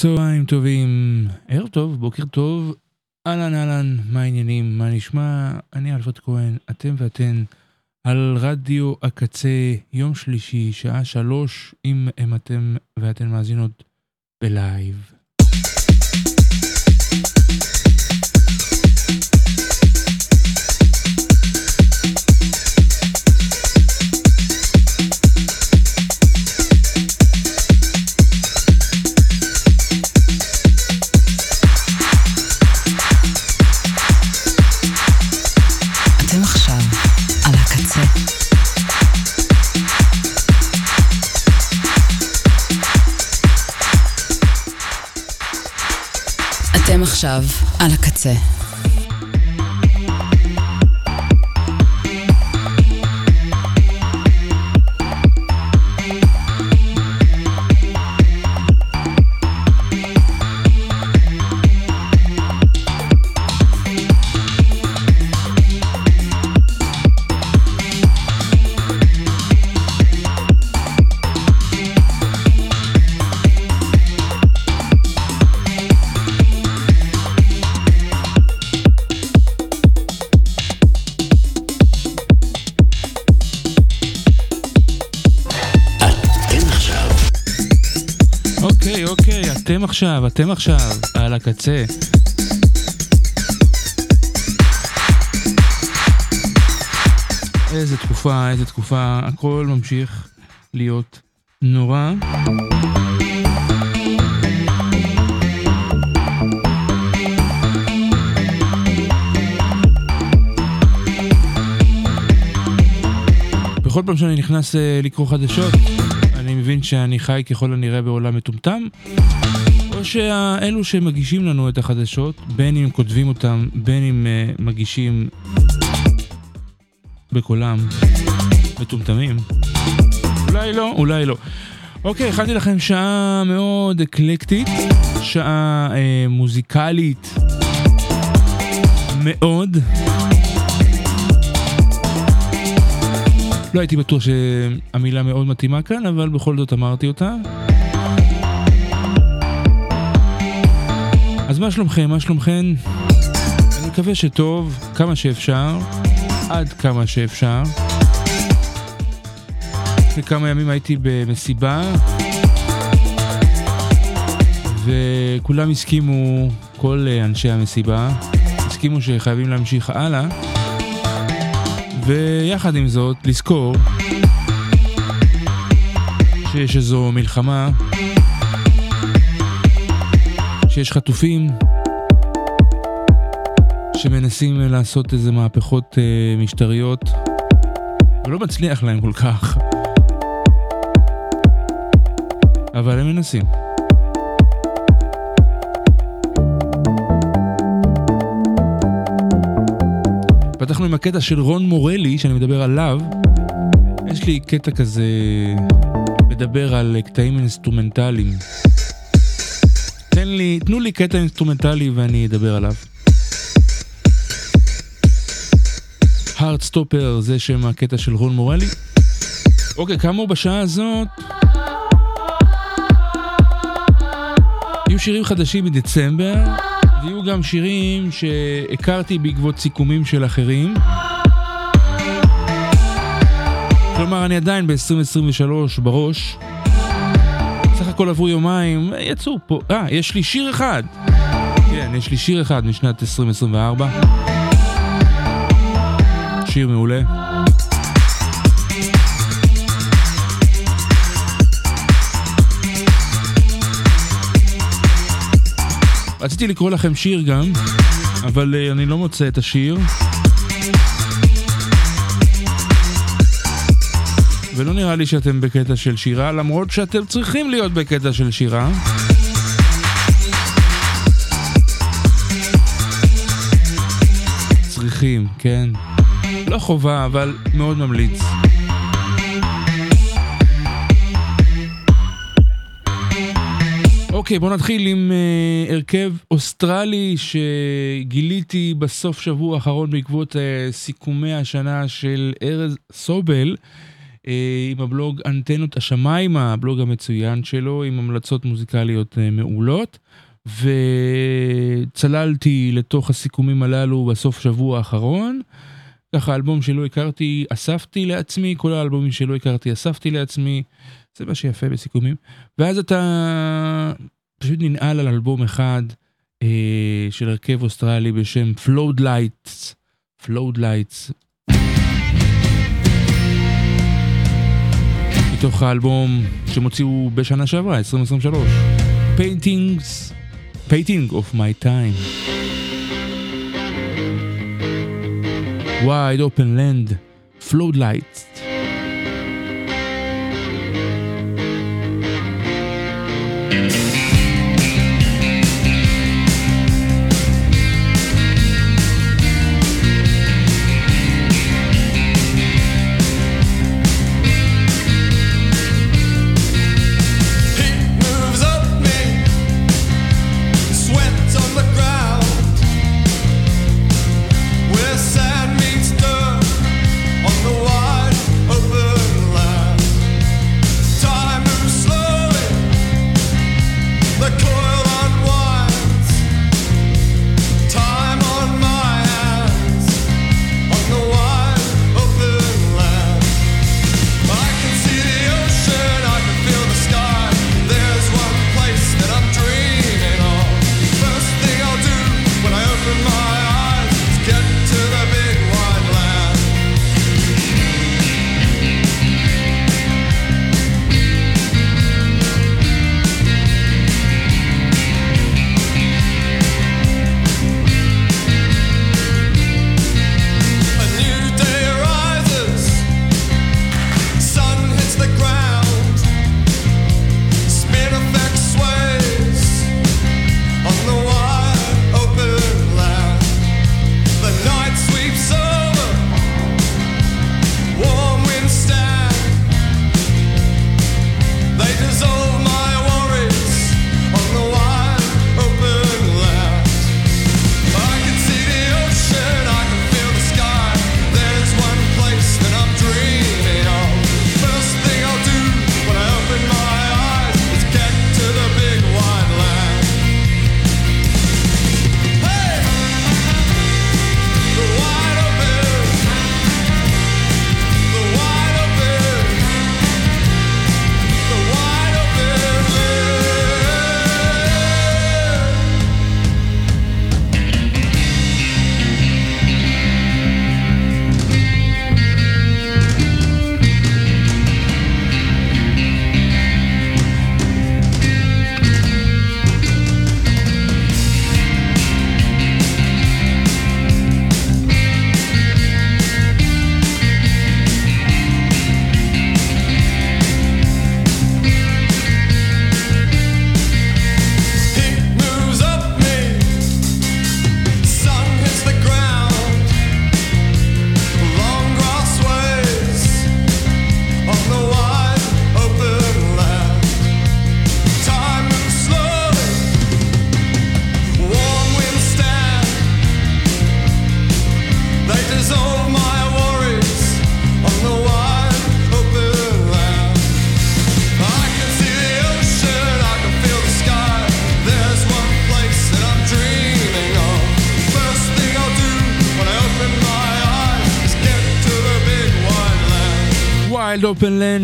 צהריים טובים, ערב טוב, בוקר טוב, אהלן אהלן, מה העניינים, מה נשמע? אני אלפרד כהן, אתם ואתן על רדיו הקצה, יום שלישי, שעה שלוש, אם אתם ואתן מאזינות בלייב. עכשיו על הקצה. עכשיו, אתם עכשיו, על הקצה. איזה תקופה, איזה תקופה, הכל ממשיך להיות נורא. בכל פעם שאני נכנס אה, לקרוא חדשות, אני מבין שאני חי ככל הנראה בעולם מטומטם, או שאלו שמגישים לנו את החדשות, בין אם כותבים אותם, בין אם uh, מגישים בקולם, מטומטמים. אולי לא, אולי לא. אוקיי, הכנתי לכם שעה מאוד אקלקטית, שעה אה, מוזיקלית מאוד. לא הייתי בטוח שהמילה מאוד מתאימה כאן, אבל בכל זאת אמרתי אותה. אז מה שלומכם? מה שלומכן? אני מקווה שטוב, כמה שאפשר, עד כמה שאפשר. לפני כמה ימים הייתי במסיבה, וכולם הסכימו, כל אנשי המסיבה, הסכימו שחייבים להמשיך הלאה. ויחד עם זאת, לזכור שיש איזו מלחמה, שיש חטופים שמנסים לעשות איזה מהפכות אה, משטריות, ולא מצליח להם כל כך. אבל הם מנסים. פתחנו עם הקטע של רון מורלי, שאני מדבר עליו. יש לי קטע כזה לדבר על קטעים אינסטרומנטליים. תן לי, תנו לי קטע אינסטרומנטלי ואני אדבר עליו. Heartstopper זה שם הקטע של רון מורלי. אוקיי, כאמור בשעה הזאת יהיו שירים חדשים מדצמבר. ויהיו גם שירים שהכרתי בעקבות סיכומים של אחרים. כלומר, אני עדיין ב-2023 בראש. הכל עברו יומיים, יצאו פה, אה, יש לי שיר אחד. כן, יש לי שיר אחד משנת 2024. שיר מעולה. רציתי לקרוא לכם שיר גם, אבל uh, אני לא מוצא את השיר. ולא נראה לי שאתם בקטע של שירה, למרות שאתם צריכים להיות בקטע של שירה. צריכים, כן. לא חובה, אבל מאוד ממליץ. אוקיי, בואו נתחיל עם uh, הרכב אוסטרלי שגיליתי בסוף שבוע האחרון בעקבות uh, סיכומי השנה של ארז סובל. עם הבלוג אנטנות השמיים, הבלוג המצוין שלו, עם המלצות מוזיקליות אה, מעולות. וצללתי לתוך הסיכומים הללו בסוף שבוע האחרון. ככה אלבום שלא הכרתי אספתי לעצמי, כל האלבומים שלא הכרתי אספתי לעצמי, זה מה שיפה בסיכומים. ואז אתה פשוט ננעל על אלבום אחד אה, של הרכב אוסטרלי בשם Float Lights, Float Lights. מתוך האלבום שהם הוציאו בשנה שעברה, 2023, Paintings, Painting of My Time. Wide Open Land, Floodlights.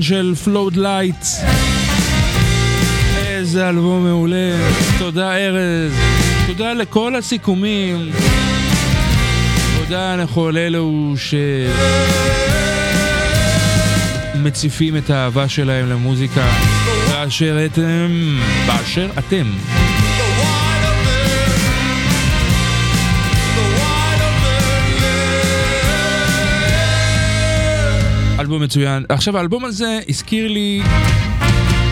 של Floodlights. איזה אלבום מעולה. תודה ארז. תודה לכל הסיכומים. תודה לכל אלו שמציפים את האהבה שלהם למוזיקה באשר אתם, באשר אתם. אלבום מצוין. עכשיו האלבום הזה הזכיר לי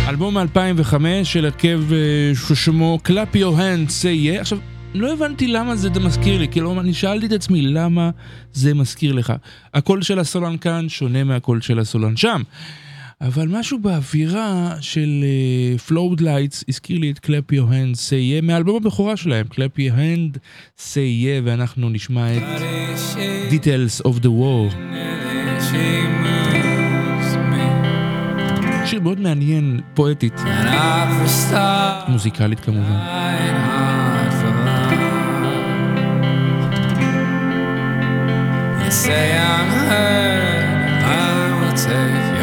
אלבום מ-2005 של הרכב אה, ששמו Clap Your Hands Say Yeah. עכשיו, לא הבנתי למה זה מזכיר לי, כאילו אני שאלתי את עצמי למה זה מזכיר לך. הקול של הסולן כאן שונה מהקול של הסולן שם. אבל משהו באווירה של uh, Flowed Lights הזכיר לי את Clap Your Hand Say Yeah מאלבום הבכורה שלהם, Clap Your Hand Say Yeah, ואנחנו נשמע את Details of the War. She moves me. שיר מאוד מעניין, פואטית. מוזיקלית כמובן. say I'm hurt, I will take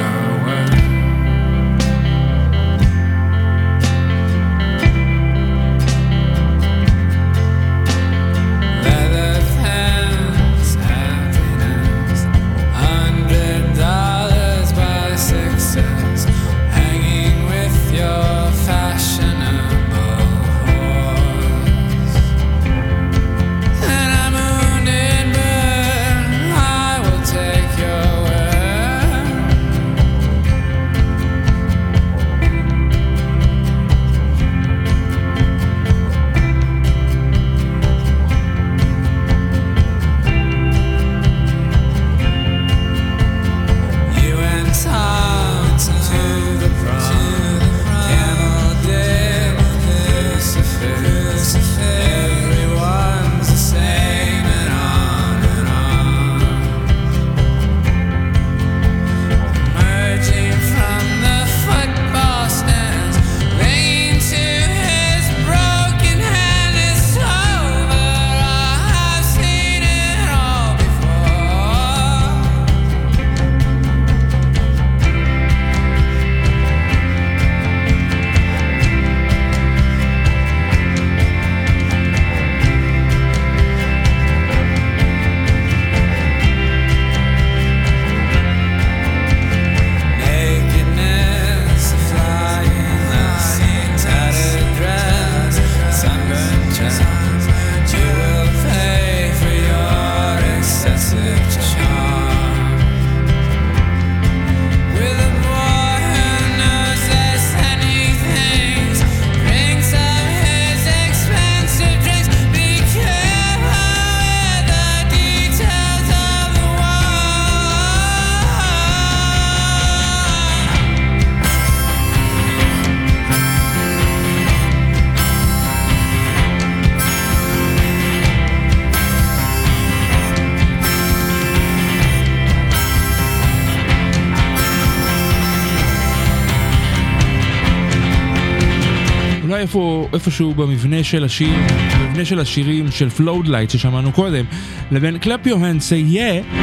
איפשהו במבנה של השיר, במבנה של השירים של Floodlights ששמענו קודם, לבין Clap Your Hands Say Yeah,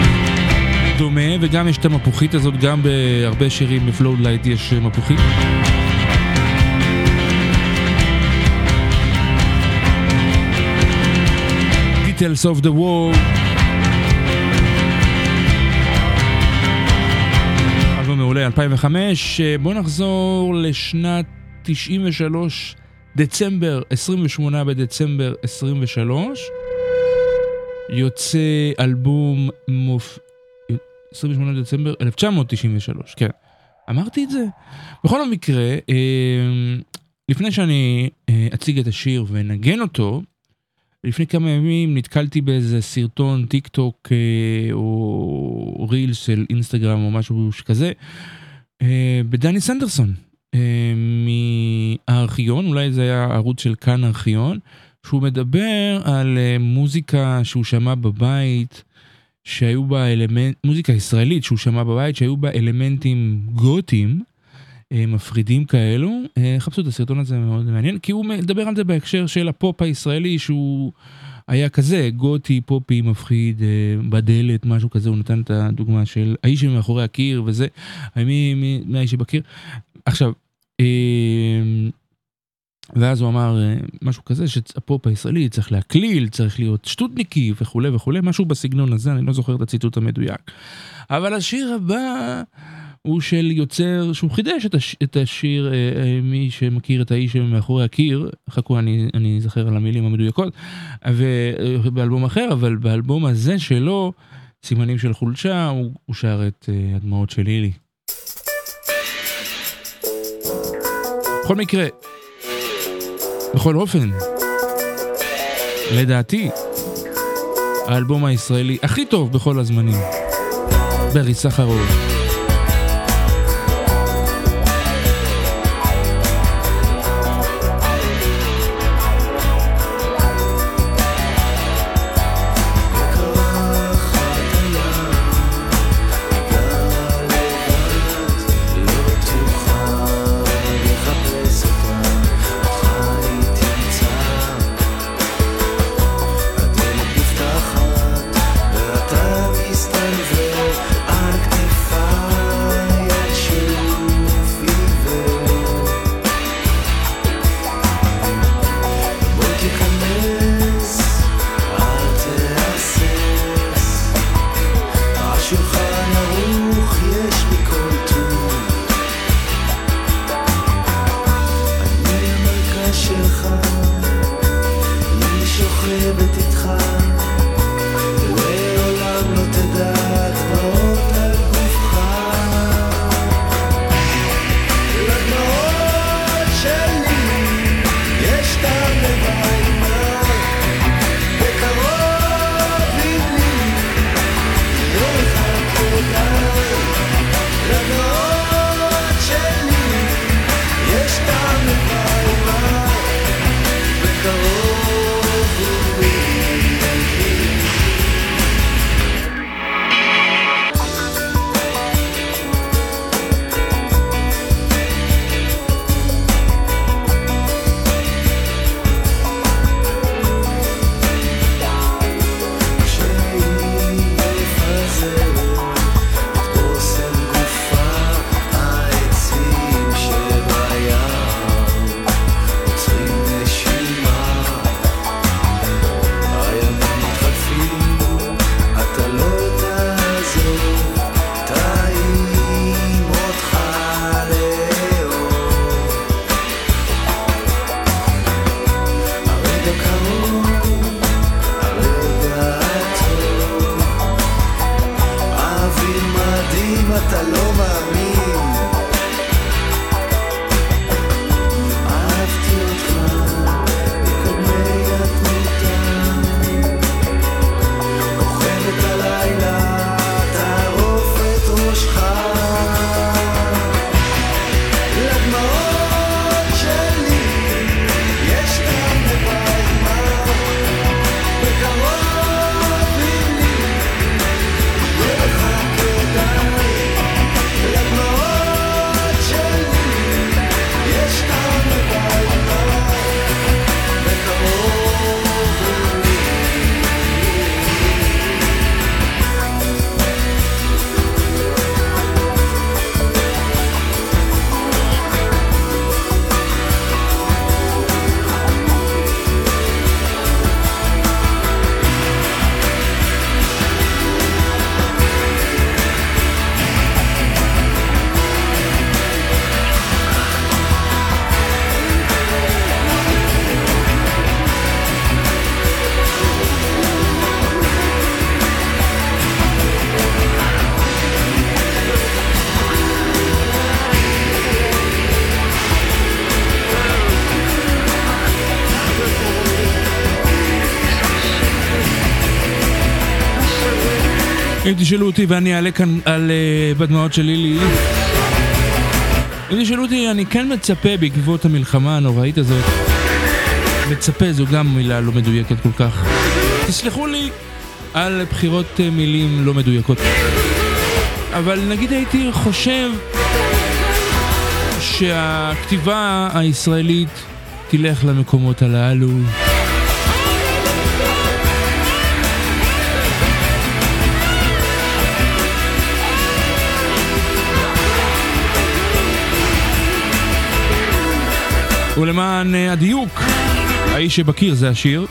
דומה, וגם יש את המפוחית הזאת, גם בהרבה שירים ב Floodlights יש מפוחית. Details of the War. אלבום מעולה 2005, בואו נחזור לשנת 93 דצמבר, 28 בדצמבר 23, יוצא אלבום מופ... 28 בדצמבר 1993, כן. אמרתי את זה? בכל המקרה, אה, לפני שאני אה, אציג את השיר ואנגן אותו, לפני כמה ימים נתקלתי באיזה סרטון טיק טוק אה, או ריל של אינסטגרם או משהו שכזה, בדני סנדרסון. אה, מהארכיון, אולי זה היה ערוץ של כאן ארכיון, שהוא מדבר על אה, מוזיקה שהוא שמע בבית, שהיו בה אלמנט, מוזיקה ישראלית שהוא שמע בבית, שהיו בה אלמנטים גותיים, אה, מפרידים כאלו. חפשו את הסרטון הזה מאוד מעניין, כי הוא מדבר על זה בהקשר של הפופ הישראלי שהוא... היה כזה, גותי, פופי, מפחיד, בדלת, משהו כזה, הוא נתן את הדוגמה של האיש שמאחורי הקיר וזה, מי, מי, האיש שבקיר, עכשיו, אמ, ואז הוא אמר אה, משהו כזה שהפופ הישראלי צריך להקליל, צריך להיות שטותניקי וכולי וכולי, משהו בסגנון הזה, אני לא זוכר את הציטוט המדויק. אבל השיר הבא הוא של יוצר שהוא חידש את, הש, את השיר, אה, אה, מי שמכיר את האיש מאחורי הקיר, חכו אני, אני אזכר על המילים המדויקות, ובאלבום אחר, אבל באלבום הזה שלו, סימנים של חולשה, הוא, הוא שר את הדמעות של לילי. בכל מקרה, בכל אופן, לדעתי, האלבום הישראלי הכי טוב בכל הזמנים, ברי סחרוב. hasta lo אותי ואני אעלה כאן על uh, בדמעות של לילי. אם תשאלו אותי, אני כן מצפה בעקבות המלחמה הנוראית הזאת. מצפה זו גם מילה לא מדויקת כל כך. תסלחו לי על בחירות uh, מילים לא מדויקות. אבל נגיד הייתי חושב שהכתיבה הישראלית תלך למקומות הללו ולמען אה, הדיוק, האיש שבקיר זה השיר.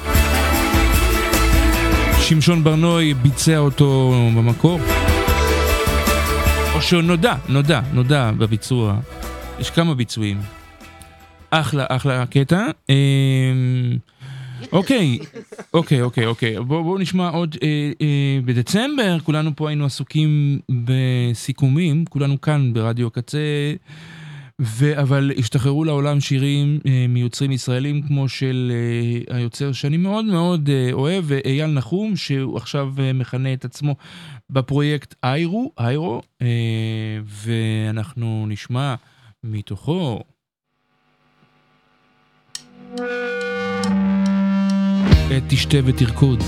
שמשון ברנוי ביצע אותו במקור. או שנודע, נודע, נודע בביצוע. יש כמה ביצועים. אחלה, אחלה קטע. אמ, אוקיי, אוקיי, אוקיי, אוקיי. בואו בוא נשמע עוד. אה, אה, בדצמבר כולנו פה היינו עסוקים בסיכומים, כולנו כאן ברדיו קצה. ו- אבל השתחררו לעולם שירים אה, מיוצרים ישראלים כמו של אה, היוצר שאני מאוד מאוד אה, אוהב, אייל נחום, שהוא עכשיו אה, מכנה את עצמו בפרויקט איירו, איירו, אה, ואנחנו נשמע מתוכו. תשתה ותרקוד.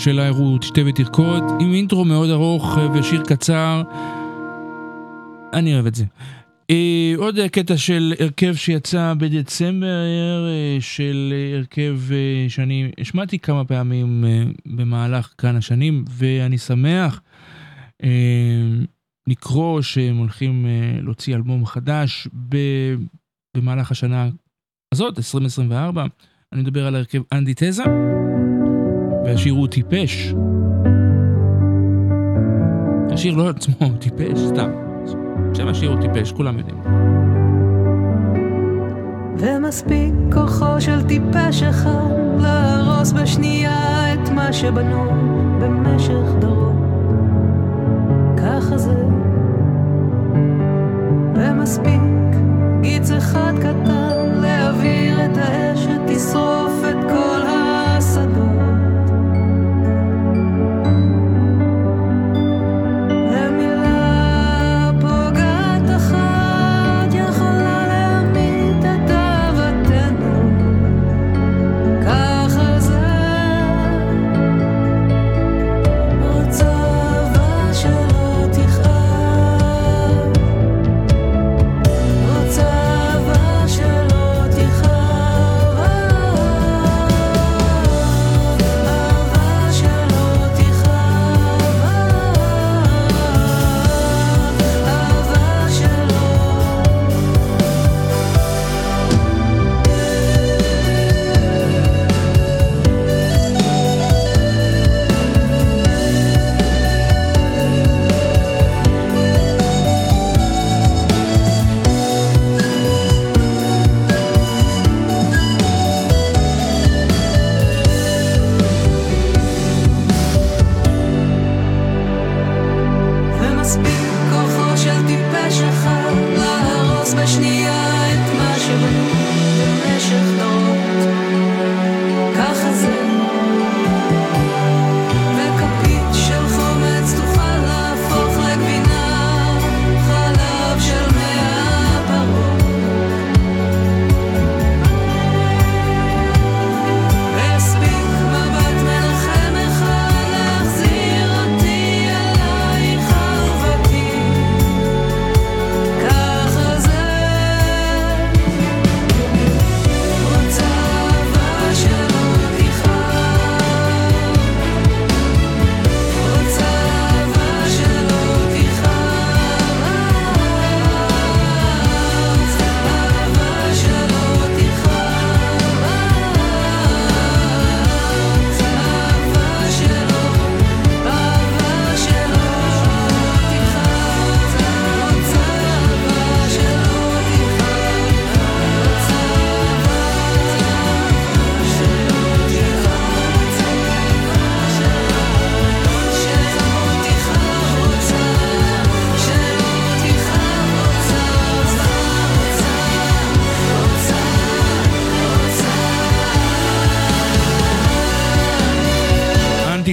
של איירו תשתה ותרקוד, עם אינטרו מאוד ארוך אה, ושיר קצר. אני אוהב את זה. אה, עוד קטע של הרכב שיצא בדצמבר, אה, של הרכב שאני השמעתי כמה פעמים במהלך כאן השנים, ואני שמח לקרוא שהם הולכים להוציא אלבום חדש במהלך השנה הזאת, 2024. אני מדבר על הרכב אנדי תזה. והשיר הוא טיפש. השיר לא עצמו טיפש, סתם. שם השיר הוא טיפש, כולם יודעים. ומספיק כוחו של טיפש אחד להרוס בשנייה את מה שבנו במשך דרום. ככה זה. ומספיק גיץ אחד קטן להעביר את האש שתשרוף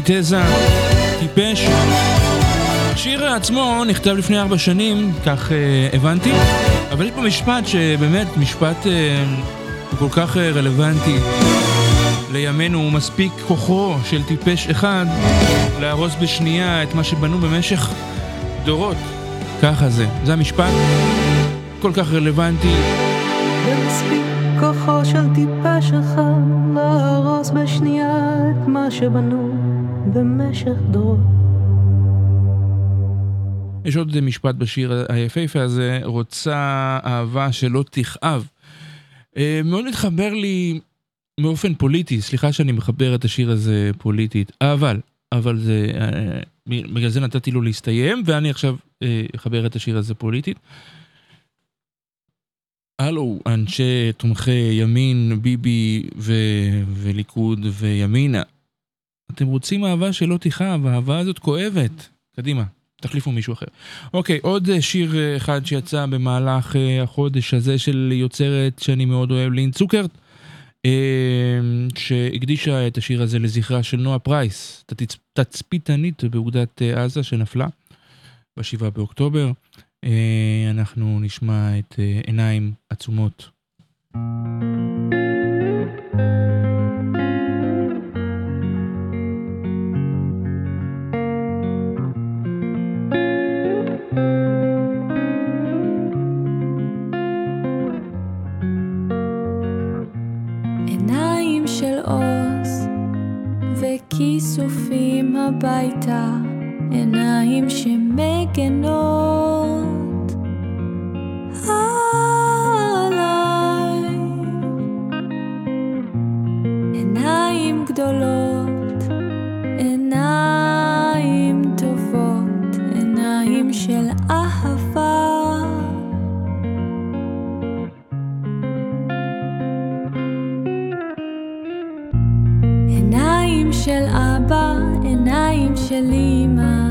אנטיתזה, טיפש. השיר עצמו נכתב לפני ארבע שנים, כך uh, הבנתי, אבל יש פה משפט שבאמת משפט הוא כל כך uh, רלוונטי לימינו, מספיק כוחו של טיפש אחד להרוס בשנייה את מה שבנו במשך דורות. ככה זה, זה המשפט כל כך רלוונטי. כוחו של טיפש אחד להרוס בשנייה את מה שבנו במשך דורות. יש עוד משפט בשיר היפהפה הזה, רוצה אהבה שלא תכאב. אה, מאוד מתחבר לי באופן פוליטי, סליחה שאני מחבר את השיר הזה פוליטית, אבל, אבל זה, אה, בגלל זה נתתי לו להסתיים, ואני עכשיו אה, אחבר את השיר הזה פוליטית. הלו, אנשי תומכי ימין, ביבי ו... וליכוד וימינה. אתם רוצים אהבה שלא תכאב, האהבה הזאת כואבת. קדימה, תחליפו מישהו אחר. אוקיי, עוד אה, שיר אה, אחד שיצא במהלך אה, החודש הזה של יוצרת שאני מאוד אוהב, לין צוקרט, שהקדישה את השיר הזה לזכרה של נועה פרייס, תצפיתנית באוגדת עזה שנפלה ב-7 באוקטובר. אנחנו נשמע את עיניים עצומות. כיסופים הביתה, עיניים שמגנות עליי. עיניים גדולות, עיניים טובות, עיניים של אהבה. עיניים של אבא, עיניים של אמא,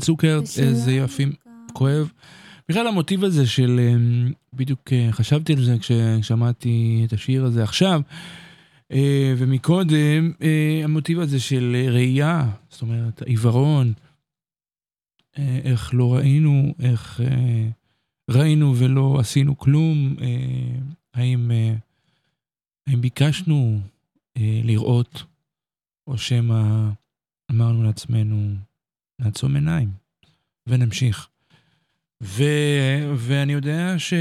צוקר, איזה יפים, כואב. בכלל המוטיב הזה של, אמ, בדיוק אה, חשבתי על זה כששמעתי את השיר הזה עכשיו, אה, ומקודם, אה, המוטיב הזה של ראייה, זאת אומרת, העיוורון, איך לא ראינו, איך ראינו ולא עשינו כלום, האם, האם ביקשנו לראות, או שמא אמרנו לעצמנו, נעצום עיניים ונמשיך. ו, ואני יודע ש,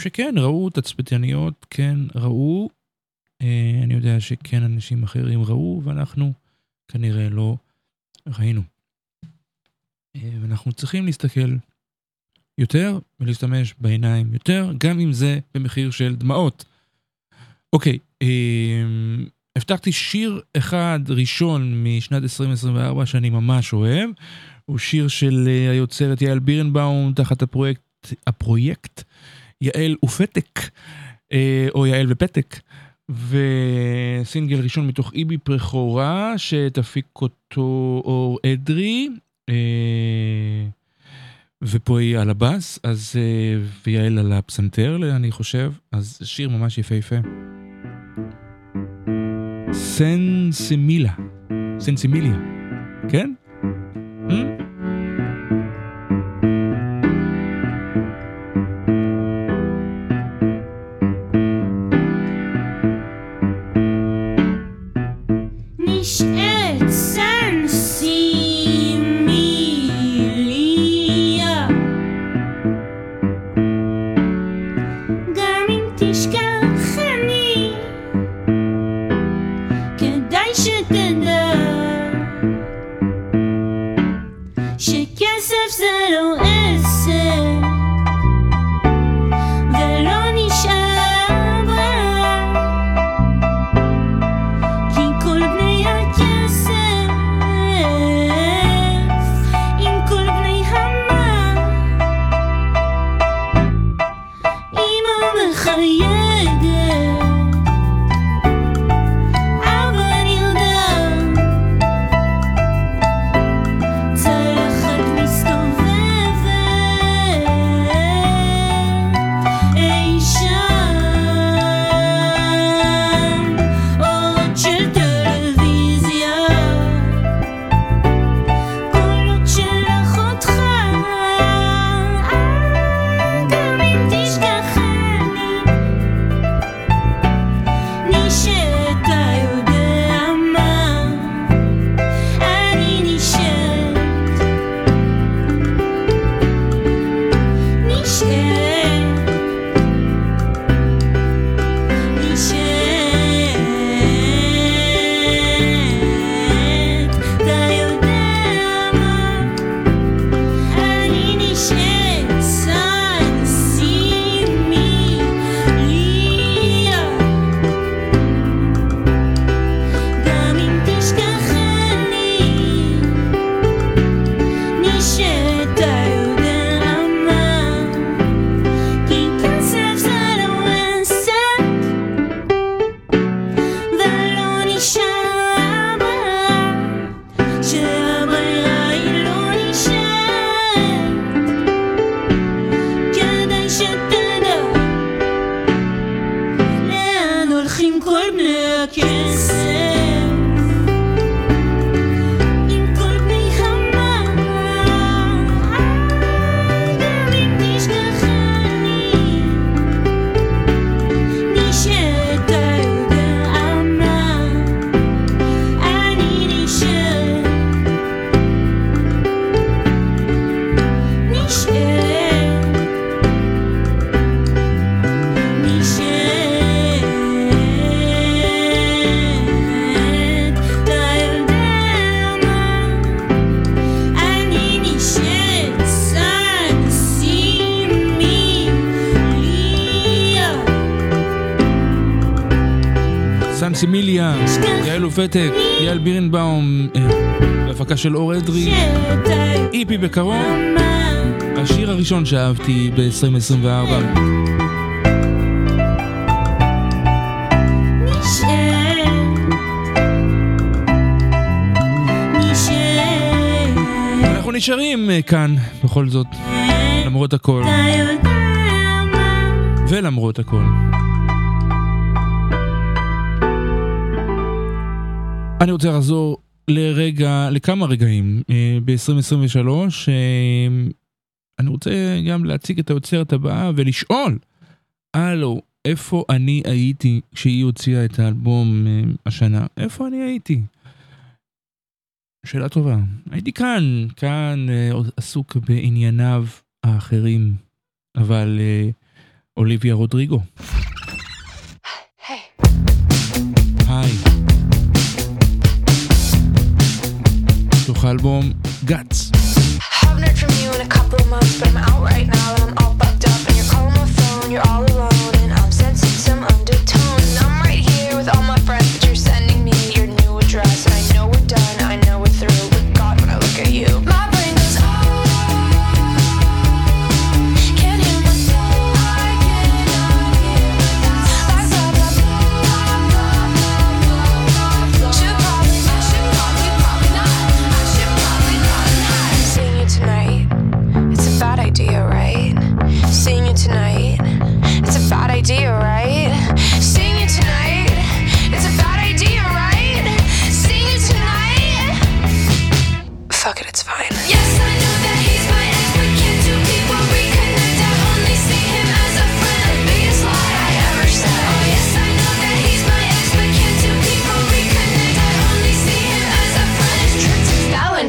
שכן, ראו תצפיתניות, כן, ראו. אה, אני יודע שכן אנשים אחרים ראו, ואנחנו כנראה לא ראינו. אה, ואנחנו צריכים להסתכל יותר ולהשתמש בעיניים יותר, גם אם זה במחיר של דמעות. אוקיי, אה, הבטחתי שיר אחד ראשון משנת 2024 שאני ממש אוהב. הוא שיר של אה, היוצרת יעל בירנבאום תחת הפרויקט, הפרויקט יעל ופתק, אה, או יעל ופתק, וסינגל ראשון מתוך איבי פרחורה שתפיק אותו אור אדרי. אה, ופה היא על הבאס, אז, ויעל על הפסנתר, אני חושב, אז שיר ממש יפהפה. סנסימילה, סנסימיליה, כן? Hmm? ותק, יעל בירנבאום, אה, בהפקה של אור אדרי, איפי בקרוב, השיר הראשון שאהבתי ב-2024. נשארים אה, כאן בכל זאת, למרות הכל. ולמרות הכל. אני רוצה לחזור לרגע, לכמה רגעים אה, ב-2023. אה, אני רוצה גם להציג את היוצרת הבאה ולשאול, הלו, איפה אני הייתי כשהיא הוציאה את האלבום אה, השנה? איפה אני הייתי? שאלה טובה. הייתי כאן, כאן עסוק בענייניו האחרים, אבל אוליביה רודריגו. היי. Hey. מתוך האלבום I'm out right now and I'm all up and you're calling my phone, you're all alone.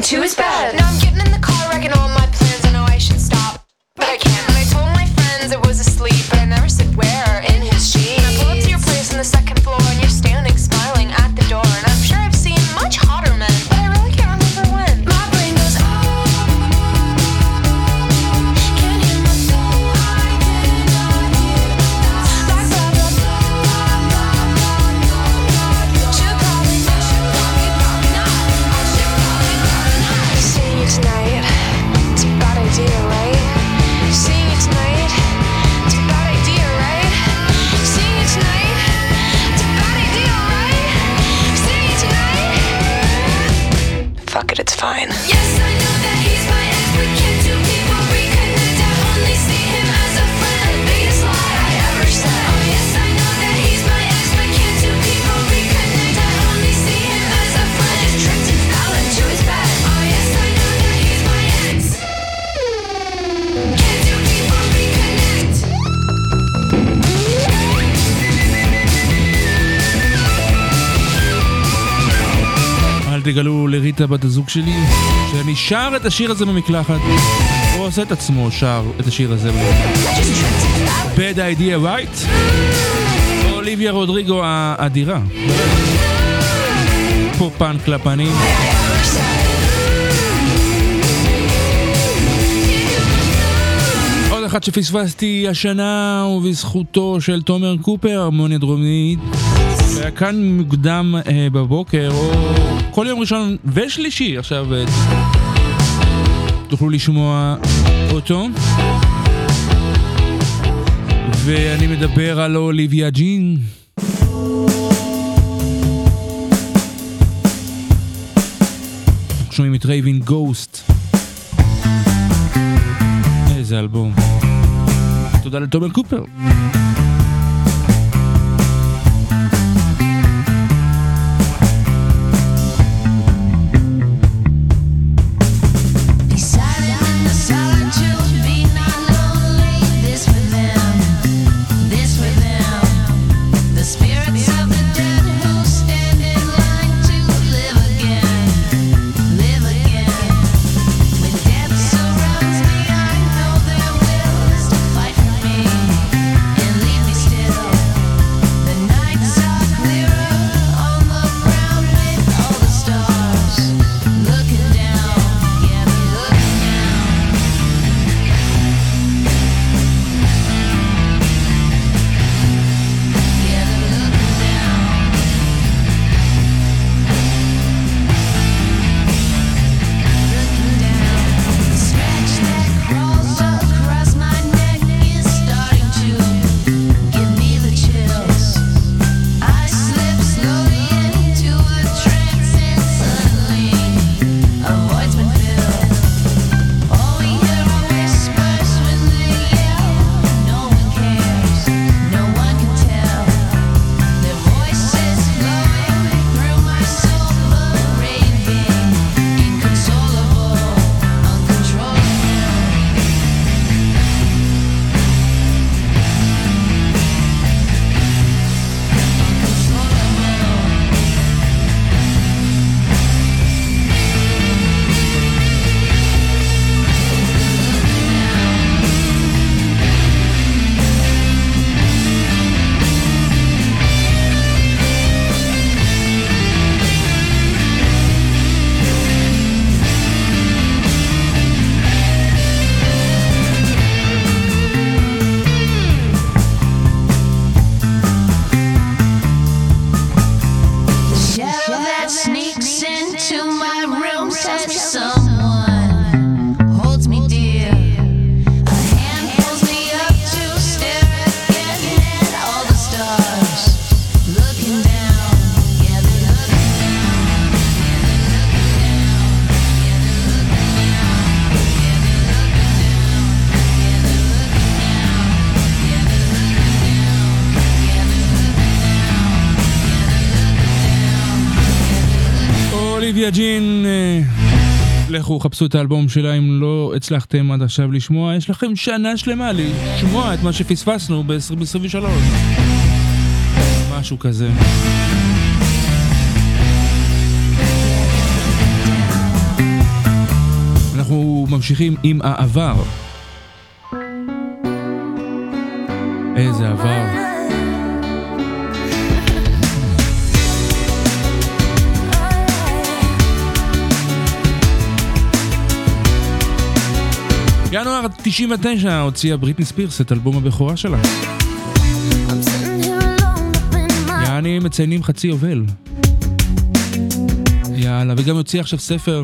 two is back. שלי, שאני שר את השיר הזה במקלחת. הוא עושה את עצמו שר את השיר הזה במקלחת. Bad idea right? אוליביה רודריגו האדירה. פופן קלפנים. עוד אחד שפספסתי השנה, ובזכותו של תומר קופר, המוניה דרומית. היה כאן מוקדם אה, בבוקר, או כל יום ראשון ושלישי עכשיו אה, תוכלו לשמוע אותו. ואני מדבר על אוליביה ג'ין. שומעים את רייבין גוסט. איזה אלבום. תודה לתומר קופר. Mm-hmm. חפשו את האלבום שלה אם לא הצלחתם עד עכשיו לשמוע, יש לכם שנה שלמה לשמוע את מה שפספסנו ב-2023. משהו כזה. אנחנו ממשיכים עם העבר. איזה עבר. ינואר 99 הוציאה בריטני ספירס את אלבום הבכורה שלה. יעני מציינים חצי יובל. יאללה, וגם הוציאה עכשיו ספר.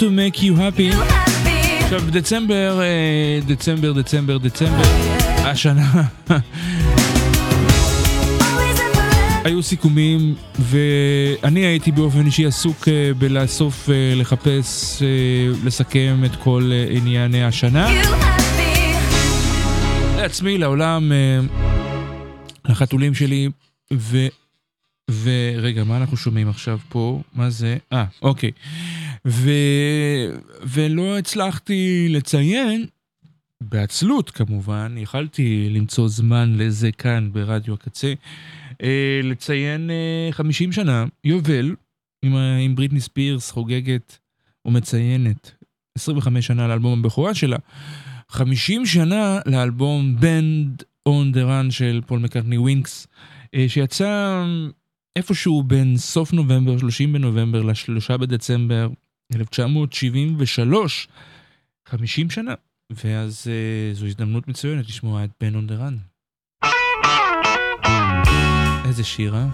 To make you happy. עכשיו דצמבר, אה, דצמבר, דצמבר, דצמבר, השנה. היו סיכומים ואני הייתי באופן אישי עסוק אה, בלאסוף, אה, לחפש, לסכם את כל ענייני השנה. לעצמי, לעולם, לחתולים שלי, ו... ורגע, מה אנחנו שומעים עכשיו פה? מה זה? אה, אוקיי. ו... ולא הצלחתי לציין, בעצלות כמובן, יכלתי למצוא זמן לזה כאן ברדיו הקצה, אה, לציין אה, 50 שנה, יובל, עם, עם בריטני ספירס חוגגת ומציינת 25 שנה לאלבום הבכורה שלה, 50 שנה לאלבום Band on the Run של פול מקארטני ו Wings, אה, שיצא איפשהו בין סוף נובמבר, 30 בנובמבר, לשלושה בדצמבר 1973, 50 שנה. ואז אה, זו הזדמנות מצוינת לשמוע את Band on the Run. איזה שירה.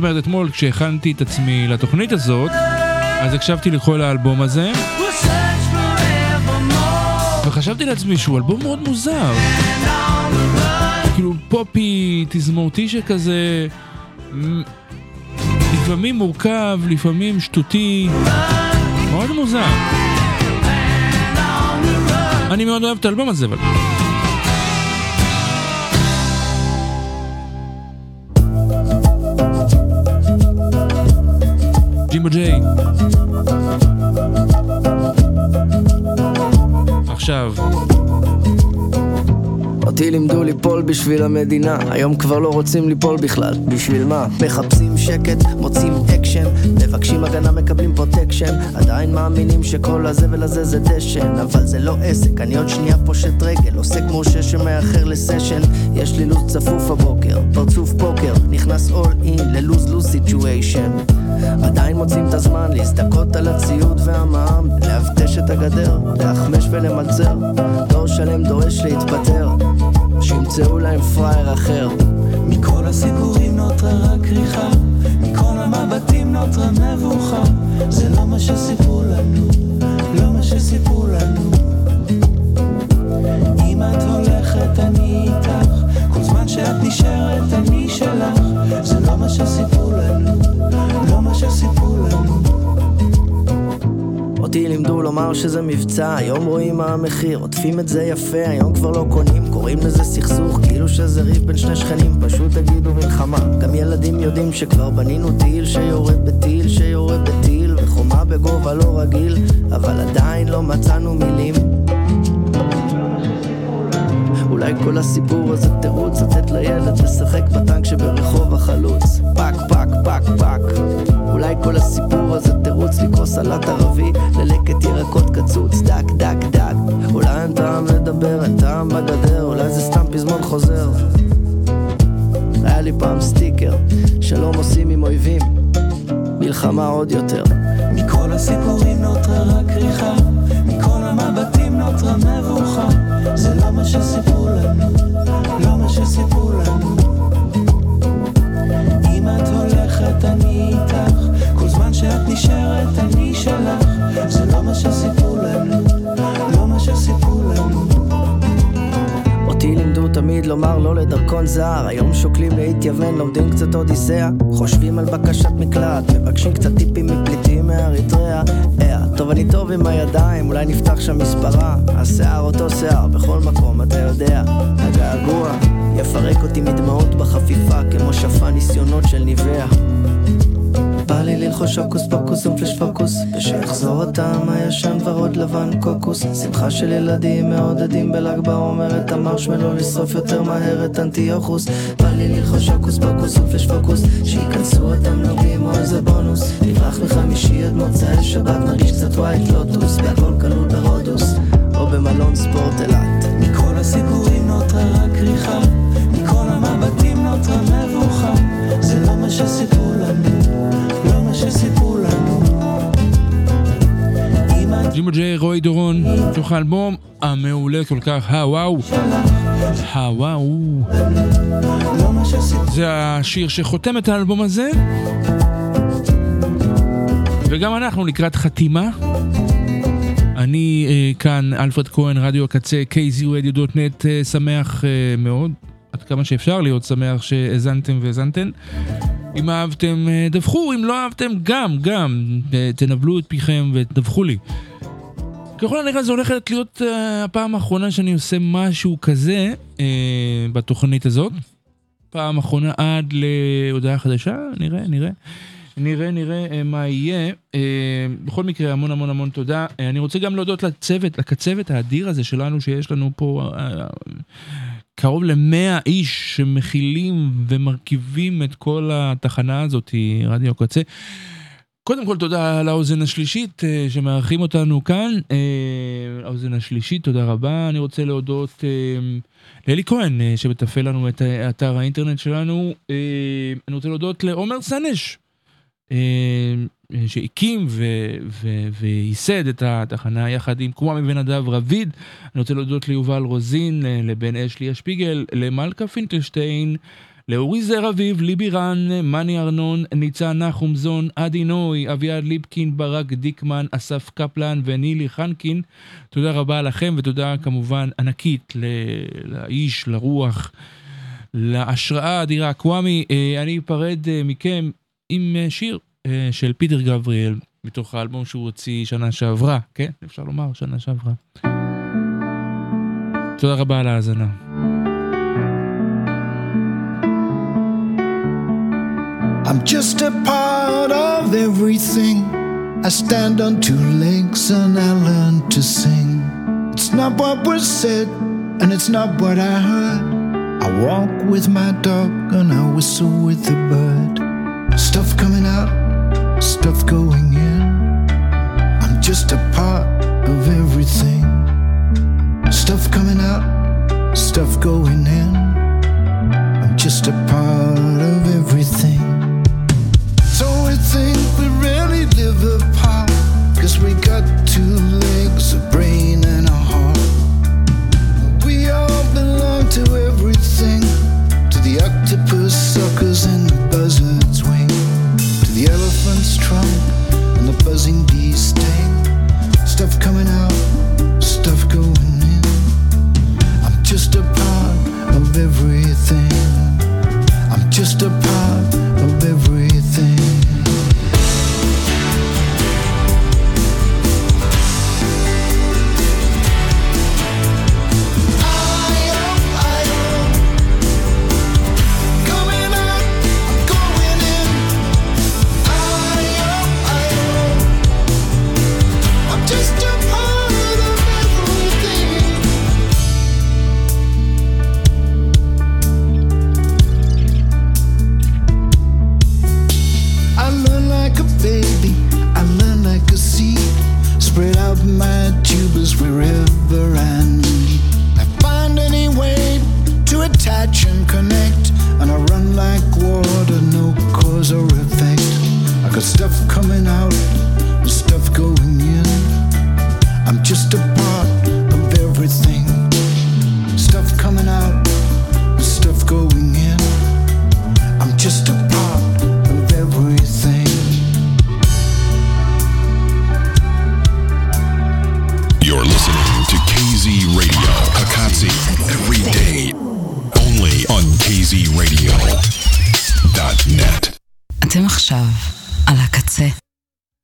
אומרת, אתמול כשהכנתי את עצמי לתוכנית הזאת, אז הקשבתי לכל האלבום הזה. וחשבתי לעצמי שהוא אלבום מאוד מוזר. כאילו פופי, תזמורתי שכזה, לפעמים מורכב, לפעמים שטותי, מאוד מוזר. אני מאוד אוהב את האלבום הזה, אבל... ג'ימבו ג'יי. עכשיו, אותי לימדו ליפול בשביל המדינה, היום כבר לא רוצים ליפול בכלל. בשביל מה? מחפשים שקט, מוצאים אקשן, מבקשים הגנה, מקבלים protection, עדיין מאמינים שכל הזה זה דשן, אבל זה לא עסק, אני עוד שנייה פושט רגל, עוסק מורשה שמאחר לסשן, יש לי לו"ז צפוף הבוקר, פרצוף פוקר, נכנס all in ל lose lose situation. עדיין מוצאים את הזמן להזדכות על הציוד והמע"מ, לאבטש את הגדר, להחמש ולמלצר, דור שלם דורש להתפטר, שימצאו להם פראייר אחר. מכל הסיפורים נותרה רק כריכה, מכל המבטים נותרה מבוכה. זה לא מה שסיפרו לנו, לא מה שסיפרו לנו. אם את הולכת אני איתך, כל זמן שאת נשארת אני שלך. זה לא מה שסיפרו לנו, לא מה שסיפרו. אותי לימדו לומר שזה מבצע, היום רואים מה המחיר, עוטפים את זה יפה, היום כבר לא קונים, קוראים לזה סכסוך, כאילו שזה ריב בין שני שכנים, פשוט תגידו מלחמה. גם ילדים יודעים שכבר בנינו טיל שיורד בטיל שיורד בטיל, וחומה בגובה לא רגיל, אבל עדיין לא מצאנו מילים. אולי כל הסיפור הזה תירוץ לתת לילד לשחק בטנק שברחוב החלוץ פק פק פק פק אולי כל הסיפור הזה תירוץ לקרוא סלט ערבי ללקט ירקות קצוץ דק דק דק. אולי אין טעם לדבר, אין טעם בגדר אולי זה סתם פזמון חוזר. היה לי פעם סטיקר שלום עושים עם אויבים. מלחמה עוד יותר. מכל הסיפורים נותרה רק כריכה, מכל המבטים נותרה מבוכה. זה לא מה שסיפרו הולכת אני איתך, כל זמן שאת נשארת אני שלך. זה לא מה שסיפרו לנו, לא מה שסיפרו לנו. אותי לימדו תמיד לומר לא לדרכון זר. היום שוקלים להתייוון, לומדים קצת אודיסאה. חושבים על בקשת מקלט, מבקשים קצת טיפים מפליטים מאריתריאה. אה, טוב אני טוב עם הידיים, אולי נפתח שם מספרה. השיער אותו שיער, בכל מקום אתה יודע. הגעגוע יפרק אותי מדמעות בחפיפה כמו שפן ניסיונות של ניוואה. בא לי ללחוש הוקוס פוקוס ומפלש פוקוס ושיחזור הטעם הישן ורוד לבן קוקוס. שמחה של ילדים מעודדים בל"ג בעומר את המרשמלו לשרוף יותר מהר את אנטיוכוס. בא לי ללחוש הוקוס פוקוס ומפלש פוקוס שייכנסו התמלוגים או איזה בונוס. נברח מחמישי עד מוצאי שבת נרגיש קצת White Lotus והכל כלול ברודוס. או במלון ספורט אילת מכל הסיפורים נותרה רק כריכה, מכל המבטים נותרה מבוכה. זה לא מה שסיפרו לנו, לא מה שסיפרו לנו. ג'ימבו ג'יי, רועי דורון, מתוך האלבום המעולה כל כך, הוואו, הוואו. לא זה השיר שחותם את האלבום הזה. וגם אנחנו לקראת חתימה. אני אה, כאן, אלפרד כהן, רדיו הקצה, kzradio.net, אה, שמח אה, מאוד, עד כמה שאפשר להיות שמח שהאזנתם והאזנתן. אם אהבתם, אה, דווחו, אם לא אהבתם, גם, גם, אה, תנבלו את פיכם ותדווחו לי. ככל הנראה זו הולכת להיות אה, הפעם האחרונה שאני עושה משהו כזה אה, בתוכנית הזאת. פעם אחרונה עד להודעה חדשה, נראה, נראה. נראה, נראה אה, מה יהיה. אה, בכל מקרה, המון המון המון תודה. אה, אני רוצה גם להודות לצוות, לקצוות האדיר הזה שלנו, שיש לנו פה קרוב למאה איש שמכילים ומרכיבים את כל התחנה הזאת, רדיו קצה. קודם כל תודה לאוזן השלישית אה, שמארחים אותנו כאן. האוזן השלישית, תודה רבה. אני רוצה להודות לאלי כהן שמתפעל לנו את אתר האינטרנט שלנו. אני רוצה להודות לעומר סנש. אה, שהקים וייסד את התחנה יחד עם קומה מבן ונדב רביד. אני רוצה להודות ליובל רוזין, אה, לבן אשלי אשפיגל, למלכה פינקלשטיין, לאורי זר אביב, ליבי רן, מני ארנון, ניצן נחומזון, עדי נוי, אביעד ליפקין, ברק דיקמן, אסף קפלן ונילי חנקין. תודה רבה לכם ותודה כמובן ענקית לאיש, לרוח. להשראה אדירה, קוואמי, אה, אני אפרד מכם עם שיר של פיטר גבריאל, מתוך האלבום שהוא הוציא שנה שעברה, כן? אפשר לומר, שנה שעברה. תודה רבה על ההאזנה. I'm just a part of everything. I stand on two legs and I learn to sing. It's not what was said, and it's not what I heard. I walk with my dog and I whistle with the bird. Stuff coming out, stuff going in. I'm just a part of everything. Stuff coming out, stuff going in.